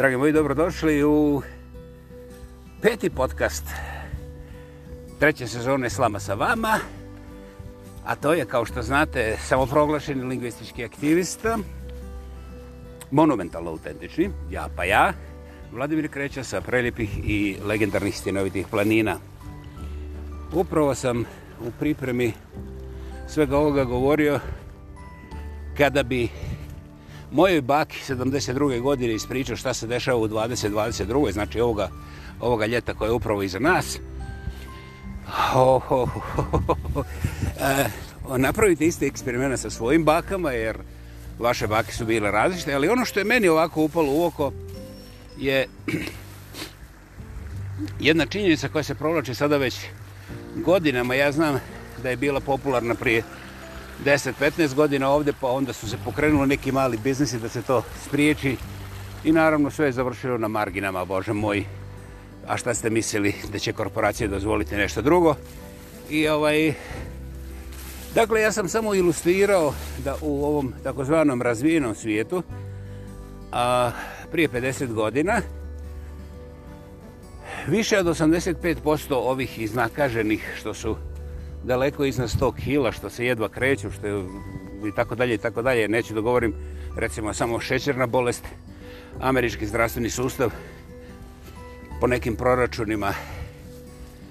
Dragi moji, dobrodošli u peti podcast treće sezone Slama sa vama. A to je, kao što znate, samoproglašeni lingvistički aktivista, monumentalno autentični, ja pa ja, Vladimir Kreća sa prelijepih i legendarnih stjenovitih planina. Upravo sam u pripremi svega ovoga govorio kada bi mojoj baki 72. godine ispričao šta se dešava u 2022. znači ovoga, ovoga ljeta koje je upravo iza nas. Ho, ho, ho, ho, ho. E, napravite iste eksperimente sa svojim bakama jer vaše bake su bile različite, ali ono što je meni ovako upalo u oko je jedna činjenica koja se provlači sada već godinama. Ja znam da je bila popularna prije 10-15 godina ovde, pa onda su se pokrenuli neki mali biznisi da se to spriječi. I naravno sve je završilo na marginama, bože moj. A šta ste mislili da će korporacije dozvoliti nešto drugo? I ovaj... Dakle, ja sam samo ilustrirao da u ovom takozvanom razvijenom svijetu a, prije 50 godina više od 85% ovih iznakaženih što su daleko iznad 100 kila, što se jedva kreću, što je i tako dalje i tako dalje. Neću da govorim, recimo, samo šećerna bolest, američki zdravstveni sustav, po nekim proračunima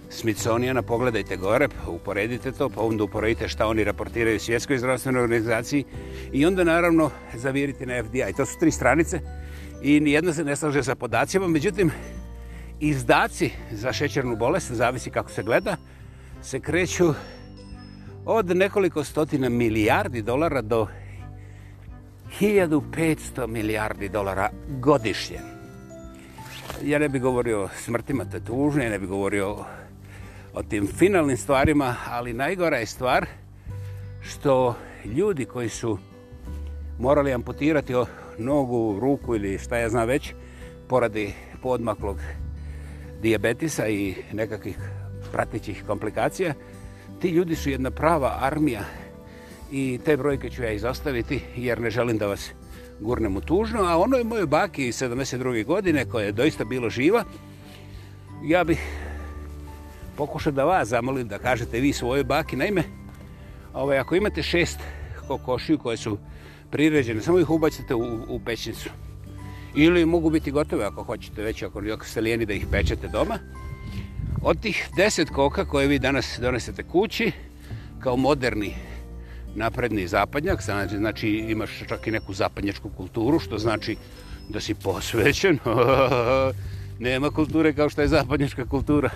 Smithsonijana, pogledajte gore, pa uporedite to, pa onda uporedite šta oni raportiraju svjetskoj zdravstvenoj organizaciji i onda naravno zaviriti na FDI. To su tri stranice i nijedna se ne slaže sa podacima, međutim, izdaci za šećernu bolest zavisi kako se gleda, se kreću od nekoliko stotina milijardi dolara do 1500 milijardi dolara godišnje. Ja ne bih govorio o smrtima, to je tužno, ja ne bih govorio o tim finalnim stvarima, ali najgora je stvar što ljudi koji su morali amputirati o nogu, ruku ili šta ja znam već, poradi podmaklog dijabetisa i nekakvih pratićih komplikacija. Ti ljudi su jedna prava armija i te brojke ću ja izostaviti jer ne želim da vas gurnem u tužno. A onoj mojoj baki iz 72. godine koja je doista bilo živa, ja bih pokušao da vas zamolim da kažete vi svoje baki. Naime, ovaj, ako imate šest kokošiju koje su priređene, samo ih ubacite u, u pećnicu. Ili mogu biti gotove ako hoćete već, ako ste lijeni da ih pečete doma. Od tih 10 koka koje vi danas donesete kući, kao moderni napredni zapadnjak, znači, znači imaš čak i neku zapadnjačku kulturu, što znači da si posvećen. Nema kulture kao što je zapadnjačka kultura.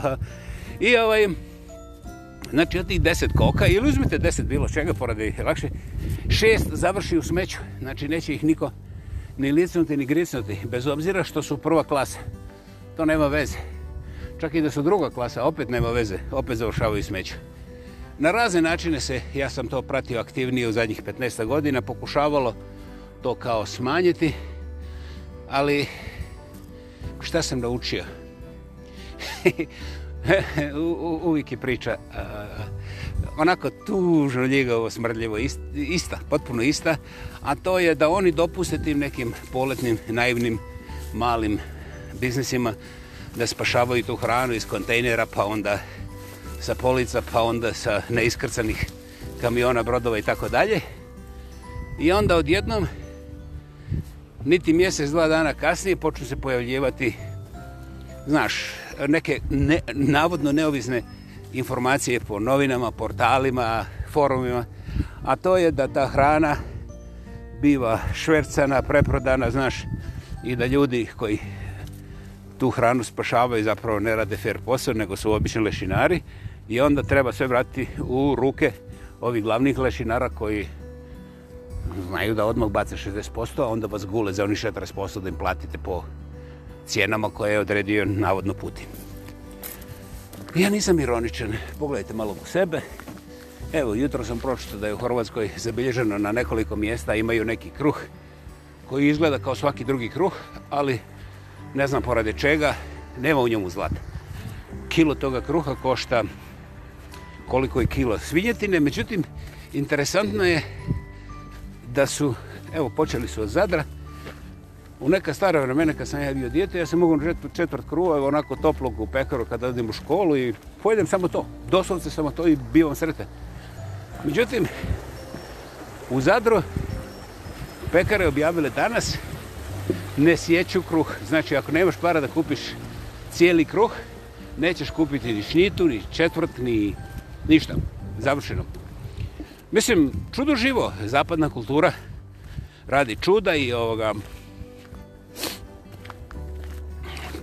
I ovaj, znači od tih 10 koka, ili uzmite 10 bilo čega, poradi lakše, šest završi u smeću, znači neće ih niko ni licnuti ni gricnuti, bez obzira što su prva klasa. To nema veze. Čak i da su druga klasa, opet nema veze, opet završavaju smeću. Na razne načine se, ja sam to pratio aktivnije u zadnjih 15 godina, pokušavalo to kao smanjiti, ali šta sam naučio? u, u, uvijek je priča uh, onako tužno ljigovo, smrdljivo, ist, ista, potpuno ista, a to je da oni dopuste tim nekim poletnim, naivnim, malim biznesima, da spašavaju tu hranu iz kontejnera, pa onda sa polica, pa onda sa neiskrcanih kamiona, brodova i tako dalje. I onda odjednom, niti mjesec, dva dana kasnije, počnu se pojavljivati, znaš, neke ne, navodno neovisne informacije po novinama, portalima, forumima, a to je da ta hrana biva švercana, preprodana, znaš, i da ljudi koji tu hranu spašavaju zapravo ne rade fair posao, nego su obični lešinari i onda treba sve vratiti u ruke ovih glavnih lešinara koji znaju da odmah bace 60%, a onda vas gule za oni 40% da im platite po cijenama koje je odredio navodno Putin. Ja nisam ironičan, pogledajte malo u sebe. Evo, jutro sam pročito da je u Horvatskoj zabilježeno na nekoliko mjesta, imaju neki kruh koji izgleda kao svaki drugi kruh, ali ne znam porade čega, nema u njemu zlata. Kilo toga kruha košta koliko je kilo svinjetine, međutim, interesantno je da su, evo, počeli su od Zadra, u neka stara vremena kad sam ja bio djeto, ja sam mogu žeti četvrt kruha, evo, onako toplog u pekaru kada odim u školu i pojedem samo to, doslovce samo to i bivam sretan. Međutim, u Zadru pekare objavile danas, ne sjeću kruh. Znači, ako nemaš para da kupiš cijeli kruh, nećeš kupiti ni šnitu, ni četvrt, ni ništa. Završeno. Mislim, čudo živo. Zapadna kultura radi čuda i ovoga...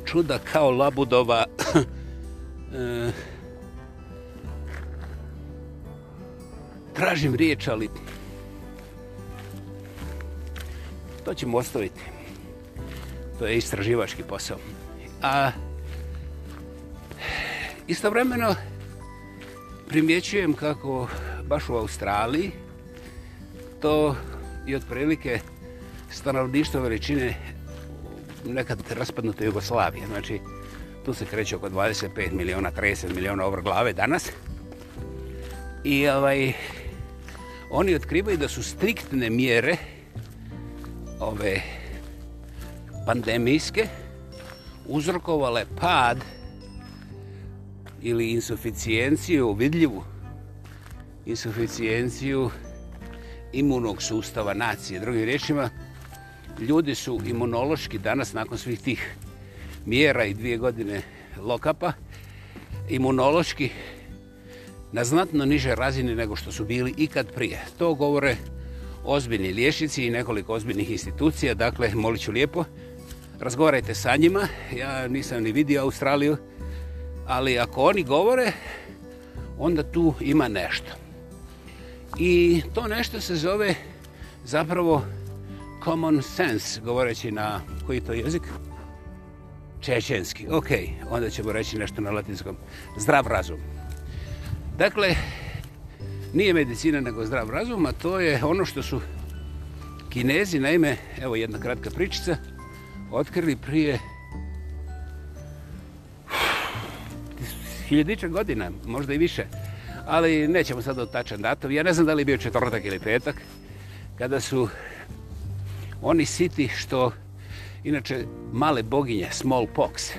Čuda kao labudova... E, tražim riječ, ali... To ćemo ostaviti. To je istraživački posao. A istovremeno primjećujem kako baš u Australiji to i otprilike stanovništvo veličine nekad raspadnute Jugoslavije. Znači, tu se kreće oko 25 miliona, 30 miliona over glave danas. I ovaj, oni otkrivaju da su striktne mjere ove ovaj, pandemijske uzrokovale pad ili insuficijenciju vidljivu insuficijenciju imunog sustava nacije. Drugim rječima, ljudi su imunološki danas, nakon svih tih mjera i dvije godine lokapa, imunološki na znatno niže razine nego što su bili ikad prije. To govore ozbiljni liječnici i nekoliko ozbiljnih institucija. Dakle, molit ću lijepo, razgovarajte sa njima. Ja nisam ni vidio Australiju, ali ako oni govore, onda tu ima nešto. I to nešto se zove zapravo common sense, govoreći na koji to jezik? Čečenski. Ok, onda ćemo reći nešto na latinskom. Zdrav razum. Dakle, nije medicina nego zdrav razum, a to je ono što su Kinezi, naime, evo jedna kratka pričica, otkrili prije hiljadića godina, možda i više. Ali nećemo sad od tačan datom. Ja ne znam da li je bio četvrtak ili petak, kada su oni siti što, inače, male boginje, smallpox,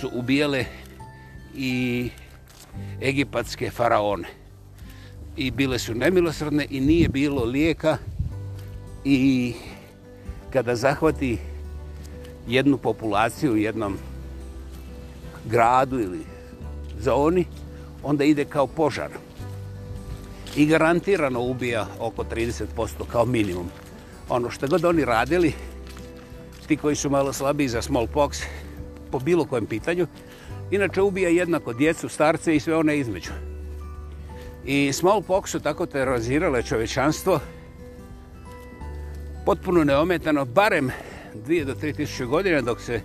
su ubijale i egipatske faraone. I bile su nemilosrdne i nije bilo lijeka. I kada zahvati jednu populaciju u jednom gradu ili zoni, onda ide kao požar. I garantirano ubija oko 30% kao minimum. Ono što god oni radili, ti koji su malo slabiji za smallpox, po bilo kojem pitanju, inače ubija jednako djecu, starce i sve one između. I smallpox su tako terorizirale čovečanstvo potpuno neometano, barem dvije do tri tisuće godina dok se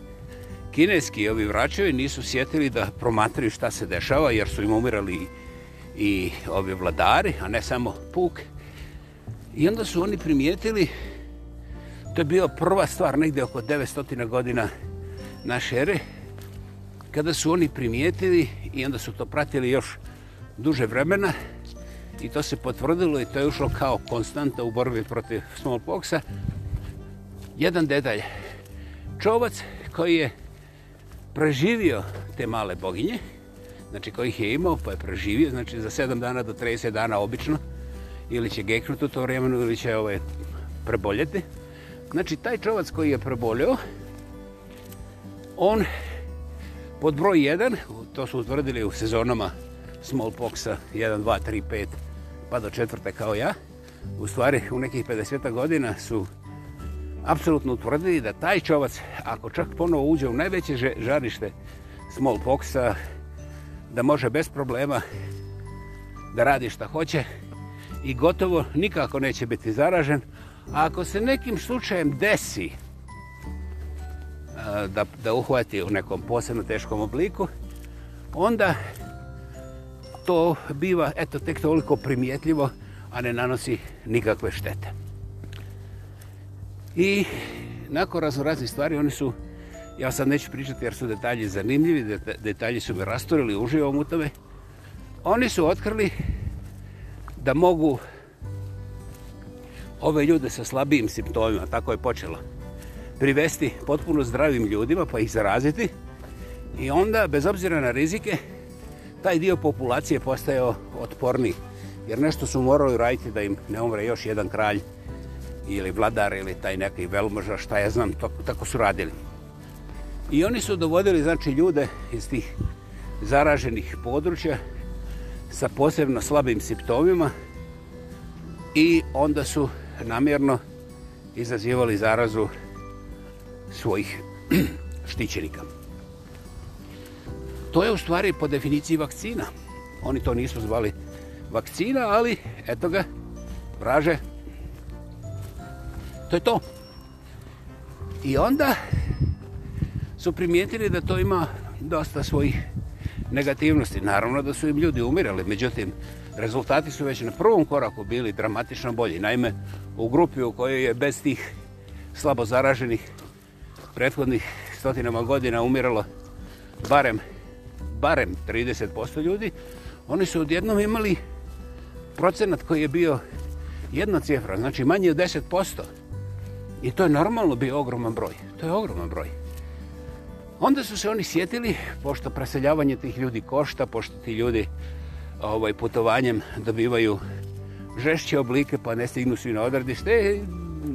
kineski ovi vračevi nisu sjetili da promatraju šta se dešava jer su im umirali i ovi vladari, a ne samo puk. I onda su oni primijetili, to je bio prva stvar negde oko 900 godina naše ere, kada su oni primijetili i onda su to pratili još duže vremena i to se potvrdilo i to je ušlo kao konstanta u borbi protiv smallpoxa, jedan detalj. Čovac koji je preživio te male boginje, znači koji ih je imao pa je preživio, znači za sedam dana do 30 dana obično, ili će geknuti u to vremenu ili će ovaj, preboljeti. Znači taj čovac koji je preboljio, on pod broj 1, to su utvrdili u sezonama smallpoxa 1, 2, 3, 5, pa do četvrte kao ja, u stvari u nekih 50 godina su apsolutno utvrdili da taj čovac, ako čak ponovo uđe u najveće žarište smallpoxa, da može bez problema da radi šta hoće i gotovo nikako neće biti zaražen. A ako se nekim slučajem desi e, da, da uhvati u nekom posebno teškom obliku, onda to biva eto tek toliko primjetljivo, a ne nanosi nikakve štete. I nakon razno razne stvari, oni su, ja sad neću pričati jer su detalji zanimljivi, detalji su me rastorili, uživam u tome. Oni su otkrili da mogu ove ljude sa slabijim simptomima, tako je počelo, privesti potpuno zdravim ljudima pa ih zaraziti i onda, bez obzira na rizike, taj dio populacije postaje otporni. Jer nešto su morali raditi da im ne umre još jedan kralj ili vladar ili taj neki velmoža, šta ja znam, to, tako su radili. I oni su dovodili znači, ljude iz tih zaraženih područja sa posebno slabim simptomima i onda su namjerno izazivali zarazu svojih štićenika. To je u stvari po definiciji vakcina. Oni to nisu zvali vakcina, ali eto ga, vraže, To je to. I onda su primijetili da to ima dosta svojih negativnosti. Naravno da su im ljudi umirali, međutim, rezultati su već na prvom koraku bili dramatično bolji. Naime, u grupi u kojoj je bez tih slabo zaraženih prethodnih stotinama godina umiralo barem, barem 30% ljudi, oni su odjednom imali procenat koji je bio jedna cijefra, znači manje od 10%. I to je normalno bio ogroman broj. To je ogroman broj. Onda su se oni sjetili, pošto preseljavanje tih ljudi košta, pošto ti ljudi ovaj, putovanjem dobivaju žešće oblike, pa ne stignu svi na odradište, e,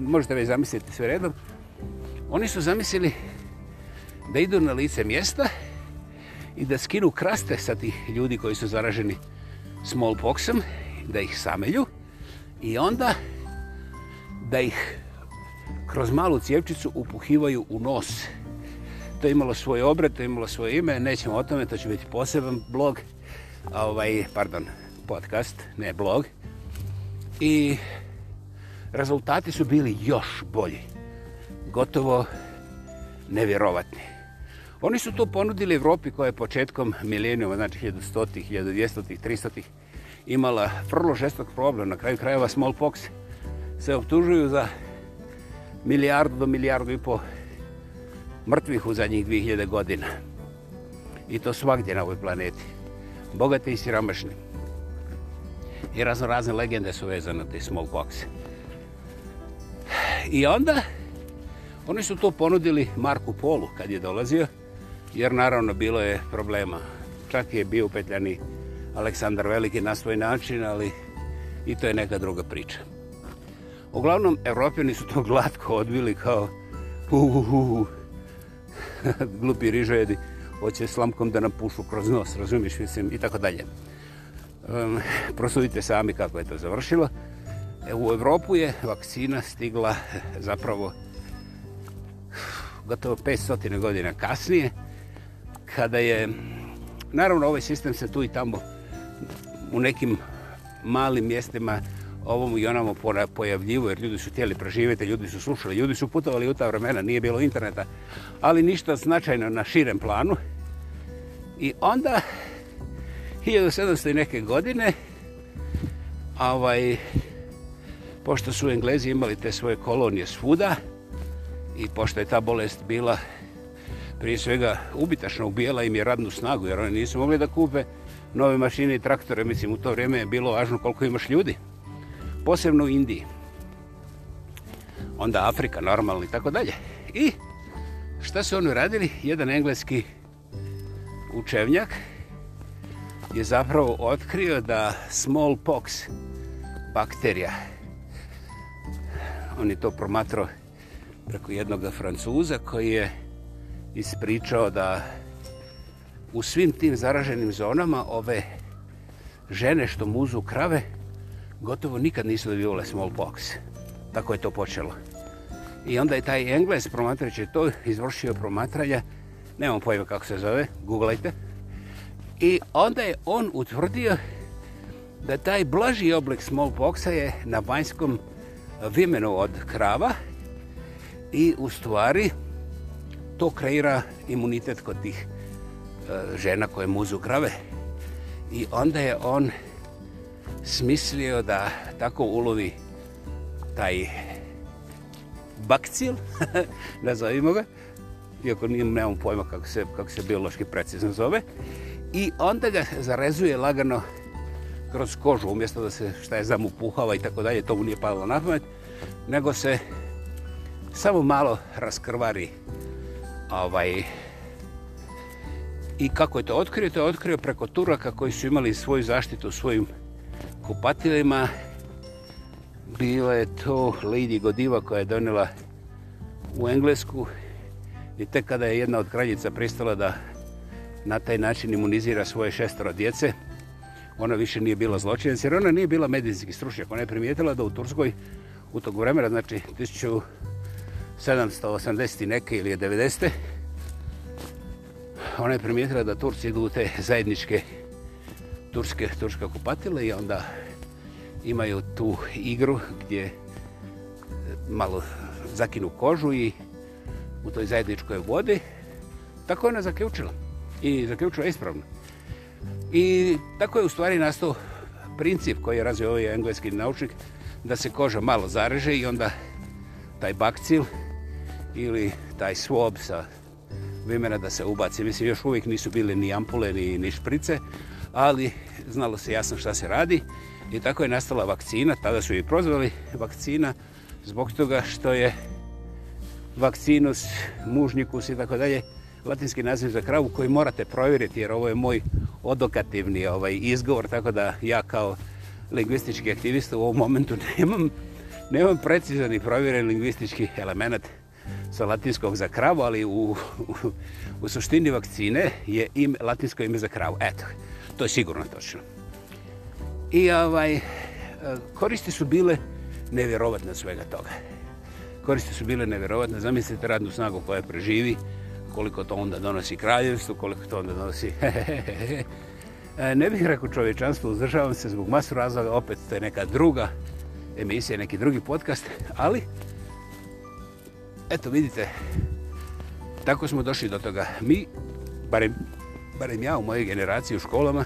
možete već zamisliti sve redom. Oni su zamislili da idu na lice mjesta i da skinu kraste sa tih ljudi koji su zaraženi smallpoxom, da ih samelju i onda da ih kroz malu cijevčicu upuhivaju u nos. To je imalo svoj obrad, to je imalo svoje ime, nećemo o tome, to će biti poseban blog, ovaj, pardon, podcast, ne blog. I rezultati su bili još bolji, gotovo nevjerovatni. Oni su to ponudili Evropi koja je početkom milenijuma, znači 1100, 1200, 300 imala vrlo žestok problem. Na kraju krajeva smallpox se obtužuju za milijardu do milijardu i po mrtvih u zadnjih 2000 godina. I to svakdje na ovoj planeti. Bogati i siromašni. I razno razne legende su vezane te smallpoxe. I onda, oni su to ponudili Marku Polu kad je dolazio, jer naravno bilo je problema. Čak je bio upetljani Aleksandar Veliki na svoj način, ali i to je neka druga priča. Uglavnom, Evropjani su to glatko odbili kao uh, uh, uh. glupi rižedi, hoće slamkom da napušu kroz nos, razumiješ, mislim, i tako dalje. Um, prosudite sami kako je to završilo. E, u Evropu je vakcina stigla eh, zapravo gotovo 500 godina kasnije, kada je, naravno, ovaj sistem se tu i tamo u nekim malim mjestima ovomu i onamo pojavljivo, jer ljudi su tijeli preživjeti, ljudi su slušali, ljudi su putovali u ta vremena, nije bilo interneta, ali ništa značajno na širem planu. I onda, 1700. neke godine, ovaj, pošto su Englezi imali te svoje kolonije svuda i pošto je ta bolest bila prije svega ubitačna, ubijela im je radnu snagu, jer oni nisu mogli da kupe nove mašine i traktore, mislim, u to vrijeme je bilo važno koliko imaš ljudi posebno u Indiji. Onda Afrika, normalno i tako dalje. I šta su oni radili? Jedan engleski učevnjak je zapravo otkrio da smallpox bakterija, on je to promatrao preko jednog francuza koji je ispričao da u svim tim zaraženim zonama ove žene što muzu krave, gotovo nikad nisu dobivale smallpox. Tako je to počelo. I onda je taj Engles promatrač to izvršio promatranja, nemam pojma kako se zove, googlajte. I onda je on utvrdio da taj blaži oblik smallpoxa je na vanjskom vimenu od krava i u stvari to kreira imunitet kod tih e, žena koje muzu krave. I onda je on smislio da tako ulovi taj bakcil, nazovimo ga, iako nemam pojma kako se, kako se biološki precizno zove, i onda ga zarezuje lagano kroz kožu, umjesto da se šta je znam upuhava i tako dalje, to mu nije padalo na pamet, nego se samo malo raskrvari ovaj I kako je to otkrio? To je otkrio preko Turaka koji su imali svoju zaštitu u svojim kupatilima bila je to Lady Godiva koja je donela u Englesku i tek kada je jedna od kraljica pristala da na taj način imunizira svoje šestero djece ona više nije bila zločinac jer ona nije bila medicinski stručnjak ona je primijetila da u Turskoj u tog vremena znači 1780 neke ili 90 ona je primijetila da Turci idu u te zajedničke turske turska kupatila i onda imaju tu igru gdje e, malo zakinu kožu i u toj zajedničkoj vodi. Tako je ona zaključila. I zaključila ispravno. I tako je u stvari nastao princip koji je razio ovaj engleski naučnik da se koža malo zareže i onda taj bakcil ili taj swab sa vimena da se ubaci. Mislim, još uvijek nisu bili ni ampule ni, ni šprice, ali znalo se jasno šta se radi i tako je nastala vakcina, tada su i prozvali vakcina zbog toga što je vakcinus, mužnikus i tako dalje, latinski naziv za kravu koji morate provjeriti jer ovo je moj odokativni ovaj izgovor, tako da ja kao lingvistički aktivista u ovom momentu nemam, nemam precizan i provjeren lingvistički element sa latinskog za kravu, ali u, u, u suštini vakcine je ime, latinsko ime za kravu. Eto, to je sigurno točno. I ovaj, e, koristi su bile nevjerovatne svega toga. Koristi su bile nevjerovatne. Zamislite radnu snagu koja preživi, koliko to onda donosi kraljevstvu, koliko to onda donosi... E, ne bih rekao čovječanstvo, uzdržavam se zbog masu razloga, opet to je neka druga emisija, neki drugi podcast, ali eto vidite, tako smo došli do toga. Mi, barem barem ja u mojej generaciji u školama,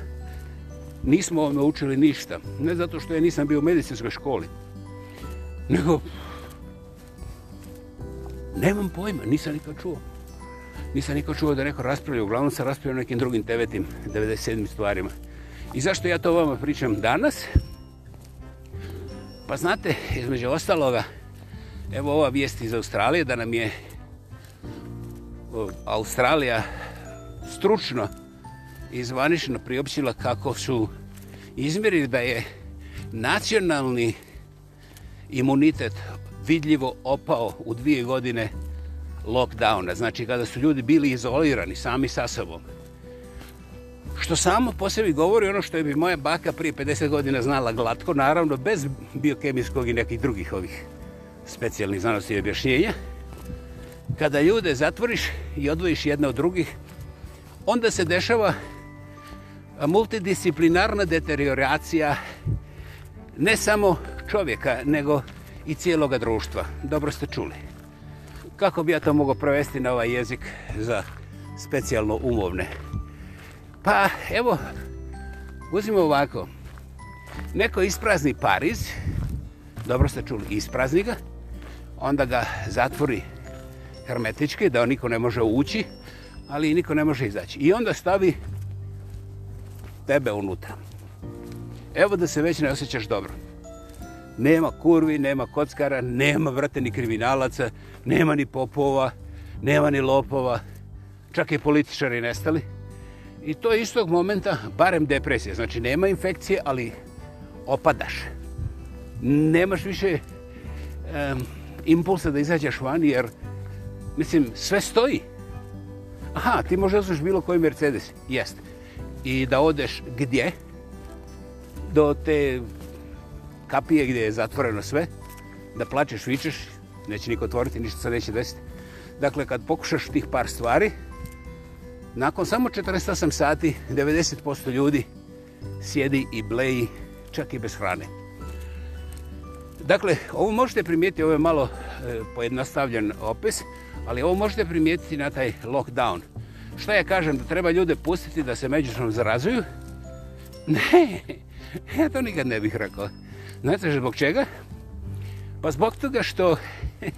nismo naučili ništa. Ne zato što ja nisam bio u medicinskoj školi, nego nemam pojma, nisam nikad čuo. Nisam nikad čuo da neko raspravlja, uglavnom sam raspravljao nekim drugim tevetim, 97. stvarima. I zašto ja to vama pričam danas? Pa znate, između ostaloga, evo ova vijest iz Australije, da nam je Australija stručno i zvanično priopćila kako su izmjerili da je nacionalni imunitet vidljivo opao u dvije godine lockdowna, znači kada su ljudi bili izolirani sami sa sobom. Što samo po sebi govori ono što je bi moja baka prije 50 godina znala glatko, naravno bez biokemijskog i nekih drugih ovih specijalnih znanosti i objašnjenja. Kada ljude zatvoriš i odvojiš jedne od drugih, onda se dešava multidisciplinarna deterioracija ne samo čovjeka, nego i cijeloga društva. Dobro ste čuli. Kako bi ja to mogo provesti na ovaj jezik za specijalno umovne? Pa, evo, uzimo ovako. Neko isprazni Pariz, dobro ste čuli, isprazni ga, onda ga zatvori hermetički, da on niko ne može ući, ali niko ne može izaći. I onda stavi tebe unutra. Evo da se već ne osjećaš dobro. Nema kurvi, nema kockara, nema vrte ni kriminalaca, nema ni popova, nema ni lopova, čak i političari nestali. I to iz tog momenta, barem depresija, znači nema infekcije, ali opadaš. Nemaš više um, impulsa da izađeš van, jer mislim, sve stoji aha, ti možda znaš bilo koji Mercedes, jeste. I da odeš gdje, do te kapije gdje je zatvoreno sve, da plačeš, vičeš, neće niko otvoriti, ništa se neće desiti. Dakle, kad pokušaš tih par stvari, nakon samo 48 sati, 90% ljudi sjedi i bleji, čak i bez hrane. Dakle, ovo možete primijeti, ovo je malo e, pojednostavljen opis, Ali ovo možete primijetiti na taj lockdown. Šta ja kažem, da treba ljude pustiti da se međusno zarazuju? Ne, ja to nikad ne bih rekao. Znate što zbog čega? Pa zbog toga što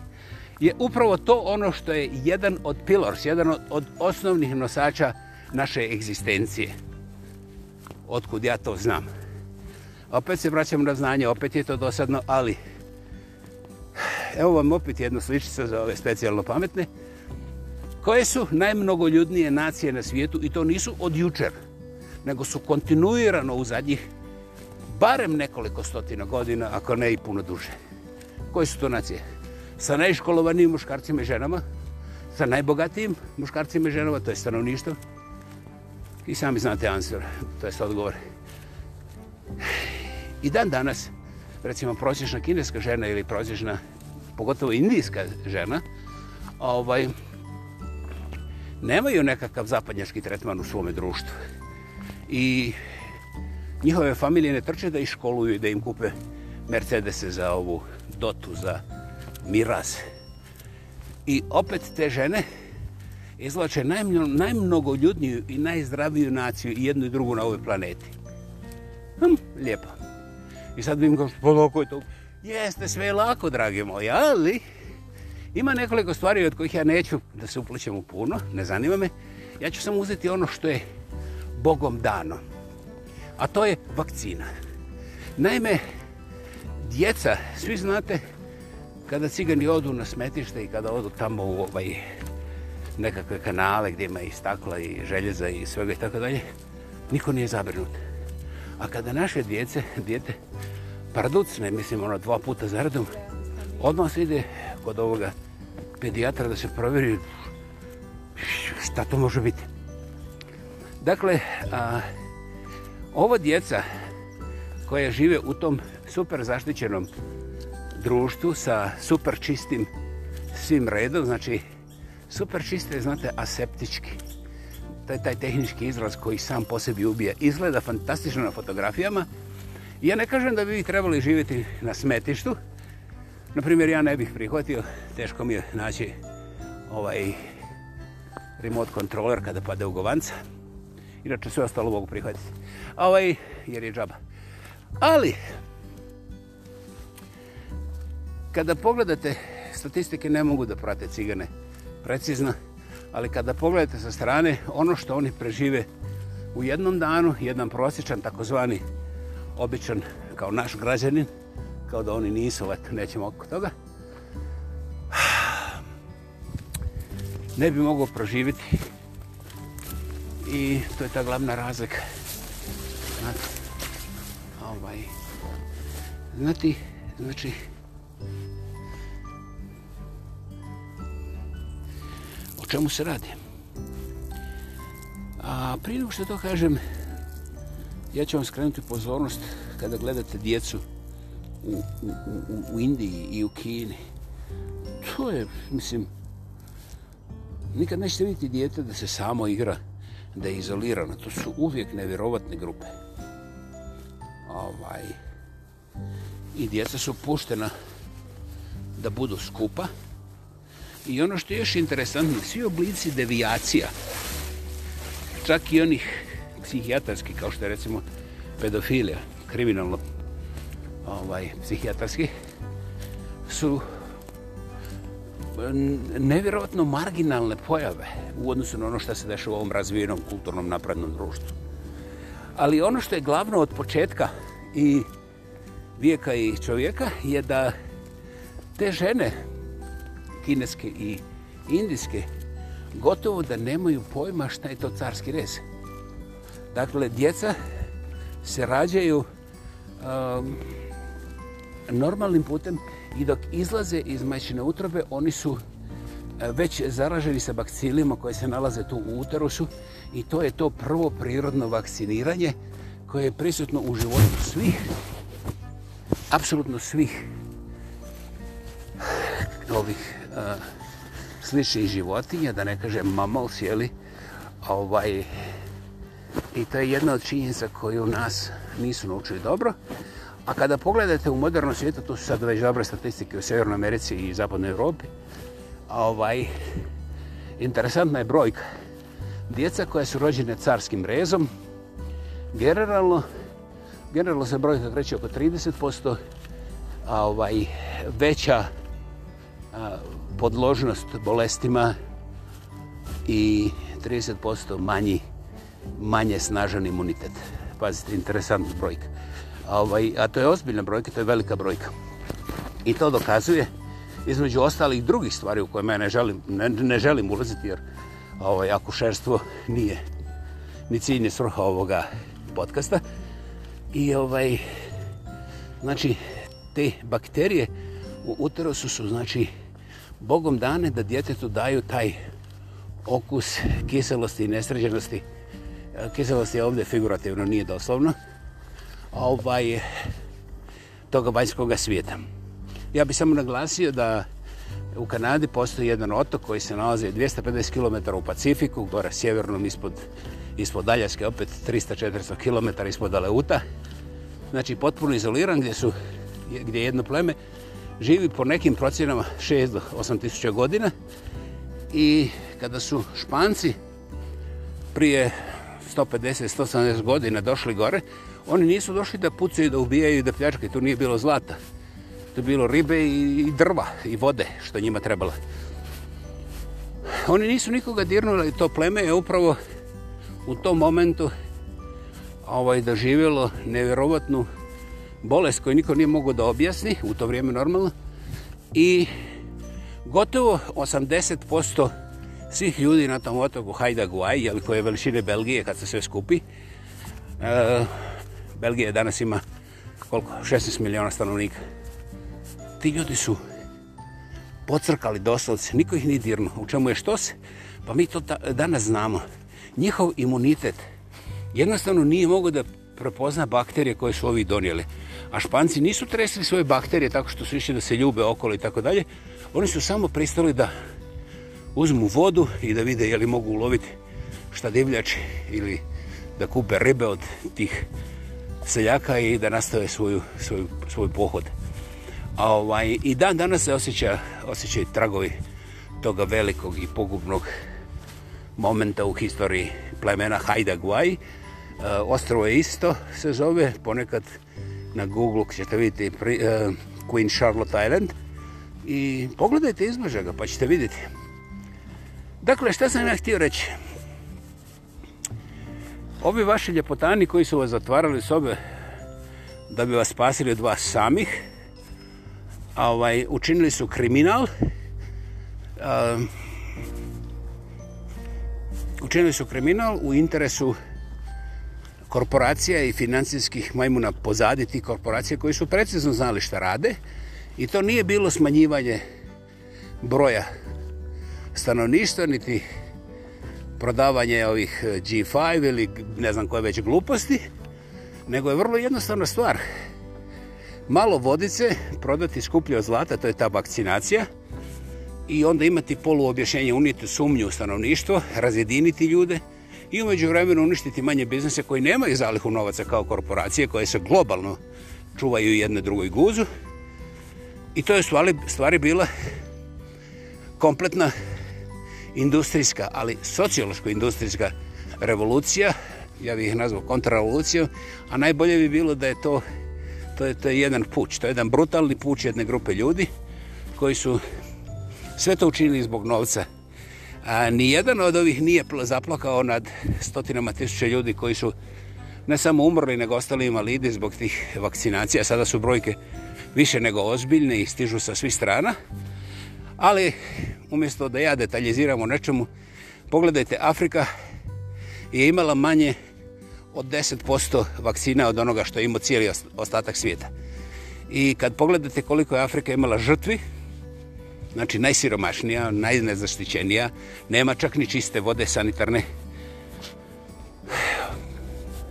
je upravo to ono što je jedan od pillars, jedan od osnovnih nosača naše egzistencije. Otkud ja to znam. Opet se vraćam na znanje, opet je to dosadno, ali evo vam opet jedna sličica za ove specijalno pametne, koje su najmnogoljudnije nacije na svijetu i to nisu od jučer, nego su kontinuirano u zadnjih barem nekoliko stotina godina, ako ne i puno duže. Koje su to nacije? Sa najškolovanijim muškarcima i ženama, sa najbogatijim muškarcima i ženama, to je stanovništvo. I sami znate answer, to je odgovor. I dan danas, recimo prosječna kineska žena ili prosječna pogotovo indijska žena, ovaj, nemaju nekakav zapadnjaški tretman u svome društvu. I njihove familije ne trče da iškoluju i da im kupe Mercedese za ovu dotu, za miraz. I opet te žene izlače najmnogoljudniju i najzdraviju naciju i jednu i drugu na ovoj planeti. Hm, lijepo. I sad bih im kao što, pa dok je to, Jeste, sve je lako, dragi moji, ali ima nekoliko stvari od kojih ja neću da se uplećem u puno, ne zanima me. Ja ću samo uzeti ono što je Bogom dano, a to je vakcina. Naime, djeca, svi znate, kada cigani odu na smetište i kada odu tamo u ovaj nekakve kanale gdje ima i stakla i željeza i svega i tako dalje, niko nije zabrinut. A kada naše djece, djete, prducne, mislim, ono, dva puta za redom, odmah se ide kod ovoga pedijatra da se provjeri šta to može biti. Dakle, a, ovo djeca koje žive u tom super zaštićenom društvu sa super čistim svim redom, znači super čiste, znate, aseptički. To je taj tehnički izraz koji sam po sebi ubija. Izgleda fantastično na fotografijama, Ja ne kažem da bi vi trebali živjeti na smetištu. Naprimjer, ja ne bih prihvatio, teško mi je naći ovaj remote kontroler kada pade u govanca. Inače, sve ostalo mogu prihvatiti. Ovaj, jer je džaba. Ali, kada pogledate, statistike ne mogu da prate cigane precizno, ali kada pogledate sa strane, ono što oni prežive u jednom danu, jedan prosječan, takozvani običan kao naš građanin, kao da oni nisu, leto, nećemo oko toga. Ne bi mogao proživiti. I to je ta glavna razlika. Znate, ovaj, znate, znači, o čemu se radi? A prije nego što to kažem, ja ću vam skrenuti pozornost kada gledate djecu u, u, u, u Indiji i u Kini. To je, mislim, nikad nećete vidjeti djete da se samo igra, da je izolirano. To su uvijek nevjerovatne grupe. Ovaj. I djeca su puštena da budu skupa. I ono što je još interesantno, svi oblici devijacija, čak i onih psihijatarski, kao što je recimo pedofilija, kriminalno ovaj, psihijatarski, su nevjerovatno marginalne pojave u odnosu na ono što se dešava u ovom razvijenom kulturnom naprednom društvu. Ali ono što je glavno od početka i vijeka i čovjeka je da te žene, kineske i indijske, gotovo da nemaju pojma šta je to carski rez. Dakle, djeca se rađaju um, normalnim putem i dok izlaze iz majčine utrobe, oni su uh, već zaraženi sa bakcilima koje se nalaze tu u uterusu i to je to prvo prirodno vakciniranje koje je prisutno u životu svih, apsolutno svih uh, ovih a, uh, sličnih životinja, da ne kažem mamals, jeli, ovaj, I to je jedna od činjenica koju nas nisu naučili dobro. A kada pogledate u modernom svijetu, to su sad već dobre statistike u Sjevernoj Americi i Zapadnoj Europi, ovaj, interesantna je brojka. Djeca koja su rođene carskim rezom, generalno, generalno se brojka kreće oko 30% a ovaj, veća a, podložnost bolestima i 30% manji podložnost manje snažan imunitet. Pazite, interesantna brojka. A, ovaj, a to je ozbiljna brojka, to je velika brojka. I to dokazuje, između ostalih drugih stvari u kojima ja ne želim, ne, ne želim ulaziti, jer ovaj, akušerstvo nije ni ciljnje svrha ovoga podcasta. I ovaj, znači, te bakterije u uterosu su, znači, bogom dane da djetetu daju taj okus kiselosti i nesređenosti uh, E, Kiselost je ovdje figurativno, nije doslovno. Ovaj, toga vanjskog svijeta. Ja bih samo naglasio da u Kanadi postoji jedan otok koji se nalazi 250 km u Pacifiku, gore sjevernom ispod, ispod Aljaske, opet 300-400 km ispod Aleuta. Znači potpuno izoliran gdje su gdje jedno pleme živi po nekim procjenama 6 do 8 tisuća godina i kada su Španci prije 150, 170 godina došli gore, oni nisu došli da pucaju, da ubijaju i da pljačkaju. Tu nije bilo zlata. Tu je bilo ribe i, i drva i vode što njima trebalo. Oni nisu nikoga dirnuli i to pleme je upravo u tom momentu ovaj, doživjelo nevjerovatnu bolest koju niko nije mogo da objasni, u to vrijeme normalno. I gotovo 80% svih ljudi na tom otoku Haida Guaj, koje je veličine Belgije kad se sve skupi. E, Belgija danas ima koliko? 16 miliona stanovnika. Ti ljudi su pocrkali doslovce, niko ih ni dirno. U čemu je što se? Pa mi to ta, danas znamo. Njihov imunitet jednostavno nije mogo da prepozna bakterije koje su ovi donijeli. A španci nisu tresili svoje bakterije tako što su išli da se ljube okolo i tako dalje. Oni su samo pristali da uzmu vodu i da vide je li mogu uloviti šta divljači ili da kupe ribe od tih seljaka i da nastave svoju, svoj, svoj pohod. A ovaj, I dan danas se osjeća, osjećaju tragovi toga velikog i pogubnog momenta u historiji plemena Haida Gwai. E, ostrovo je isto se zove, ponekad na Google ćete vidjeti pri, e, Queen Charlotte Island i pogledajte izmežaga pa ćete vidjeti. Dakle, šta sam ja htio reći? Ovi vaši ljepotani koji su vas zatvarali sobe da bi vas spasili od vas samih, a ovaj, učinili su kriminal, um, učinili su kriminal u interesu korporacija i financijskih majmuna pozadi tih korporacija koji su precizno znali šta rade i to nije bilo smanjivanje broja korporacija stanovništva, niti prodavanje ovih eh, G5 ili ne znam koje već gluposti, nego je vrlo jednostavna stvar. Malo vodice prodati skuplje od zlata, to je ta vakcinacija, i onda imati polu objašnjenje, uniti sumnju u stanovništvo, razjediniti ljude i umeđu vremenu uništiti manje biznise koji nemaju zalihu novaca kao korporacije koje se globalno čuvaju jedne drugoj guzu. I to je stvari, stvari bila kompletna industrijska, ali sociološko-industrijska revolucija, ja bih ih nazvao kontrarevolucijom, a najbolje bi bilo da je to, to, je, to je jedan puć, to je jedan brutalni puć jedne grupe ljudi koji su sve to učinili zbog novca. A, nijedan od ovih nije zaplakao nad stotinama tisuća ljudi koji su ne samo umrli, nego ostali invalidi zbog tih vakcinacija. Sada su brojke više nego ozbiljne i stižu sa svih strana. Ali umjesto da ja detaljiziram o nečemu, pogledajte, Afrika je imala manje od 10% vakcina od onoga što je imao cijeli ostatak svijeta. I kad pogledate koliko je Afrika imala žrtvi, znači najsiromašnija, najnezaštićenija, nema čak ni čiste vode sanitarne,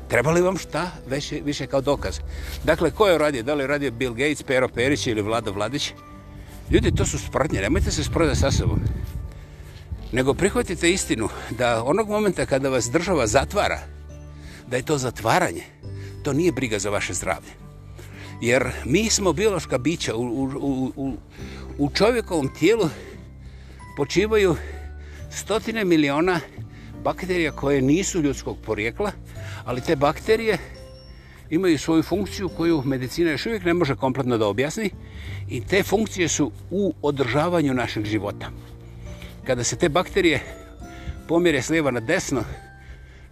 treba li vam šta više, više kao dokaz? Dakle, ko je radio? Da li je radio Bill Gates, Pero Perić ili Vlado Vladić? Vlada Vladić? Ljudi, to su sprdnje, nemojte se sprdati sa sobom. Nego prihvatite istinu da onog momenta kada vas država zatvara, da je to zatvaranje, to nije briga za vaše zdravlje. Jer mi smo biološka bića u, u, u, u čovjekovom tijelu počivaju stotine miliona bakterija koje nisu ljudskog porijekla, ali te bakterije imaju svoju funkciju koju medicina još uvijek ne može kompletno da objasni i te funkcije su u održavanju našeg života. Kada se te bakterije pomjere slijeva na desno,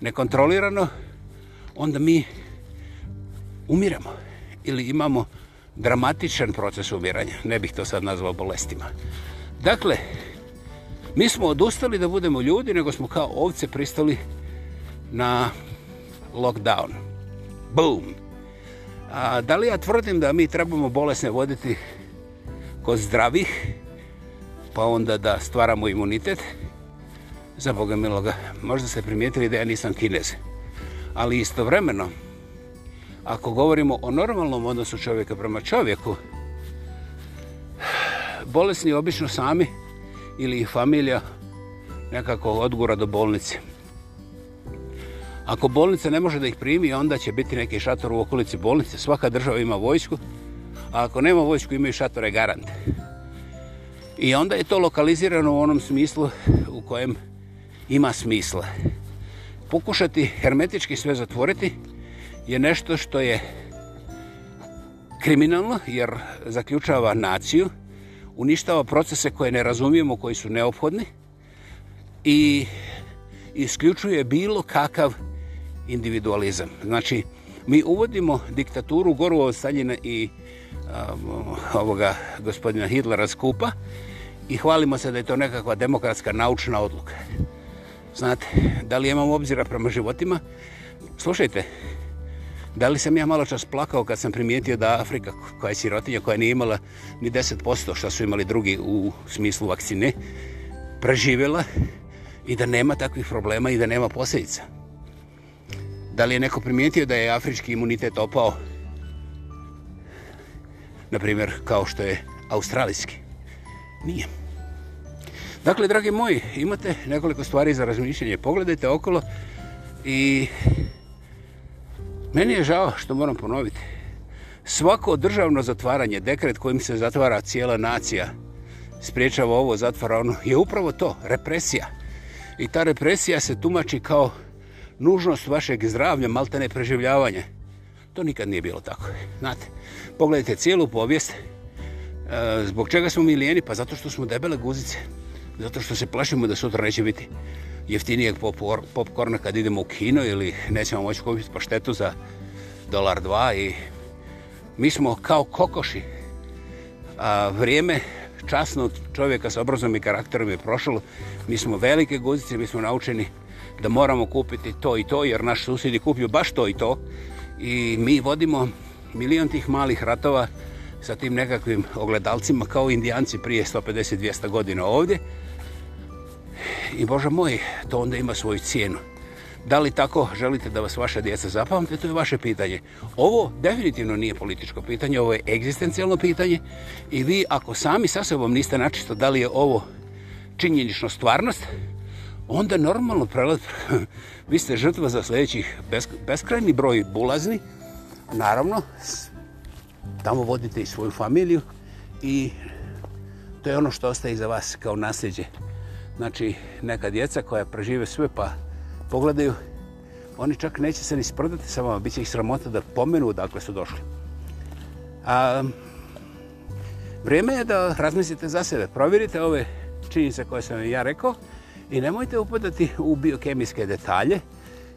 nekontrolirano, onda mi umiramo ili imamo dramatičan proces umiranja. Ne bih to sad nazvao bolestima. Dakle, mi smo odustali da budemo ljudi, nego smo kao ovce pristali na lockdownu. Boom! A, da li ja tvrdim da mi trebamo bolesne voditi kod zdravih, pa onda da stvaramo imunitet? Za Boga miloga, možda ste primijetili da ja nisam kinez. Ali istovremeno, ako govorimo o normalnom odnosu čovjeka prema čovjeku, bolesni obično sami ili ih familija nekako odgura do bolnice. Ako bolnica ne može da ih primi, onda će biti neki šator u okolici bolnice. Svaka država ima vojsku, a ako nema vojsku, imaju šatore garante. I onda je to lokalizirano u onom smislu u kojem ima smisla. Pokušati hermetički sve zatvoriti je nešto što je kriminalno, jer zaključava naciju, uništava procese koje ne razumijemo, koji su neophodni i isključuje bilo kakav individualizam. Znači, mi uvodimo diktaturu Gorova Staljina i um, ovoga gospodina Hitlera skupa i hvalimo se da je to nekakva demokratska naučna odluka. Znate, da li imamo obzira prema životima? Slušajte, da li sam ja malo čas plakao kad sam primijetio da Afrika, koja je sirotinja, koja nije imala ni 10% što su imali drugi u smislu vakcine, preživjela i da nema takvih problema i da nema posljedica. Da li je neko primijetio da je afrički imunitet opao? Naprimjer, kao što je australijski. Nije. Dakle, dragi moji, imate nekoliko stvari za razmišljanje. Pogledajte okolo i meni je žao što moram ponoviti. Svako državno zatvaranje, dekret kojim se zatvara cijela nacija, spriječava ovo, zatvara ono, je upravo to, represija. I ta represija se tumači kao nužnost vašeg zdravlja, maltene preživljavanje. To nikad nije bilo tako. Znate, pogledajte cijelu povijest. E, zbog čega smo mi lijeni? Pa zato što smo debele guzice. Zato što se plašimo da sutra neće biti jeftinijeg popkorna kad idemo u kino ili nećemo moći kupiti po štetu za dolar dva. I mi smo kao kokoši. A vrijeme časno čovjeka s obrazom i karakterom je prošlo. Mi smo velike guzice, mi smo naučeni da moramo kupiti to i to, jer naš susjedi kupio baš to i to. I mi vodimo milion tih malih ratova sa tim nekakvim ogledalcima, kao indijanci prije 150-200 godina ovdje. I Bože moj, to onda ima svoju cijenu. Da li tako želite da vas vaša djeca zapamte, to je vaše pitanje. Ovo definitivno nije političko pitanje, ovo je egzistencijalno pitanje. I vi, ako sami sa sobom niste načisto da li je ovo činjenično stvarnost, onda normalno prelaz, vi ste žrtva za sljedećih besk, beskrajni broj bulazni, naravno, tamo vodite i svoju familiju i to je ono što ostaje za vas kao nasljeđe. Znači, neka djeca koja prežive sve pa pogledaju, oni čak neće se ni sprdati sa vama, bit će ih sramota da pomenu odakle su došli. A, vrijeme je da razmislite za sebe, provjerite ove činjice koje sam ja rekao, I nemojte upadati u biokemijske detalje,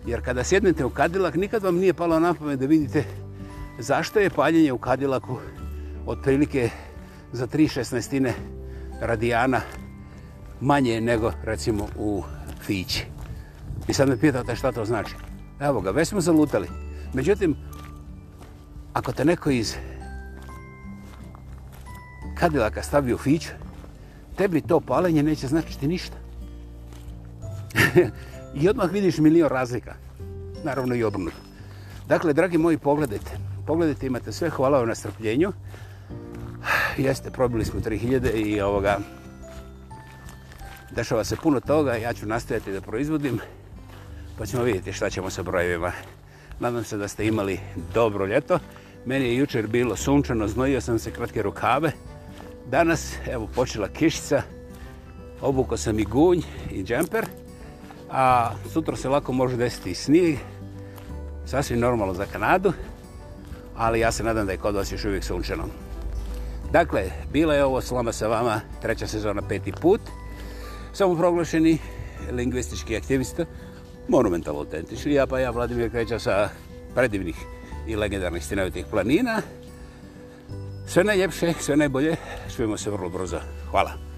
jer kada sjednete u kadilak, nikad vam nije palo napome da vidite zašto je paljenje u kadilaku otprilike za 3,16 radijana manje nego recimo u Fići. I sad me pitate šta to znači. Evo ga, već smo zalutali. Međutim, ako te neko iz kadilaka stavi u Fiću, tebi to paljenje neće značiti ništa. I odmah vidiš milion razlika. Naravno i obrnuto. Dakle, dragi moji, pogledajte. Pogledajte, imate sve. Hvala vam na strpljenju. Jeste, probili smo 3000 i ovoga... Dešava se puno toga. Ja ću nastaviti da proizvodim. Pa ćemo vidjeti šta ćemo sa brojevima. Nadam se da ste imali dobro ljeto. Meni je jučer bilo sunčano. Znojio sam se kratke rukave. Danas, evo, počela kišica. Obukao sam i gunj i džemper. I a sutra se lako može desiti i snijeg, sasvim normalno za Kanadu, ali ja se nadam da je kod vas još uvijek sunčano. Dakle, bila je ovo Slama sa vama, treća sezona, peti put. Samo proglašeni lingvistički aktivista, monumental autentični, ja pa ja Vladimir Kreća sa predivnih i legendarnih stinovitih planina. Sve najljepše, sve najbolje, čujemo se vrlo brzo. Hvala.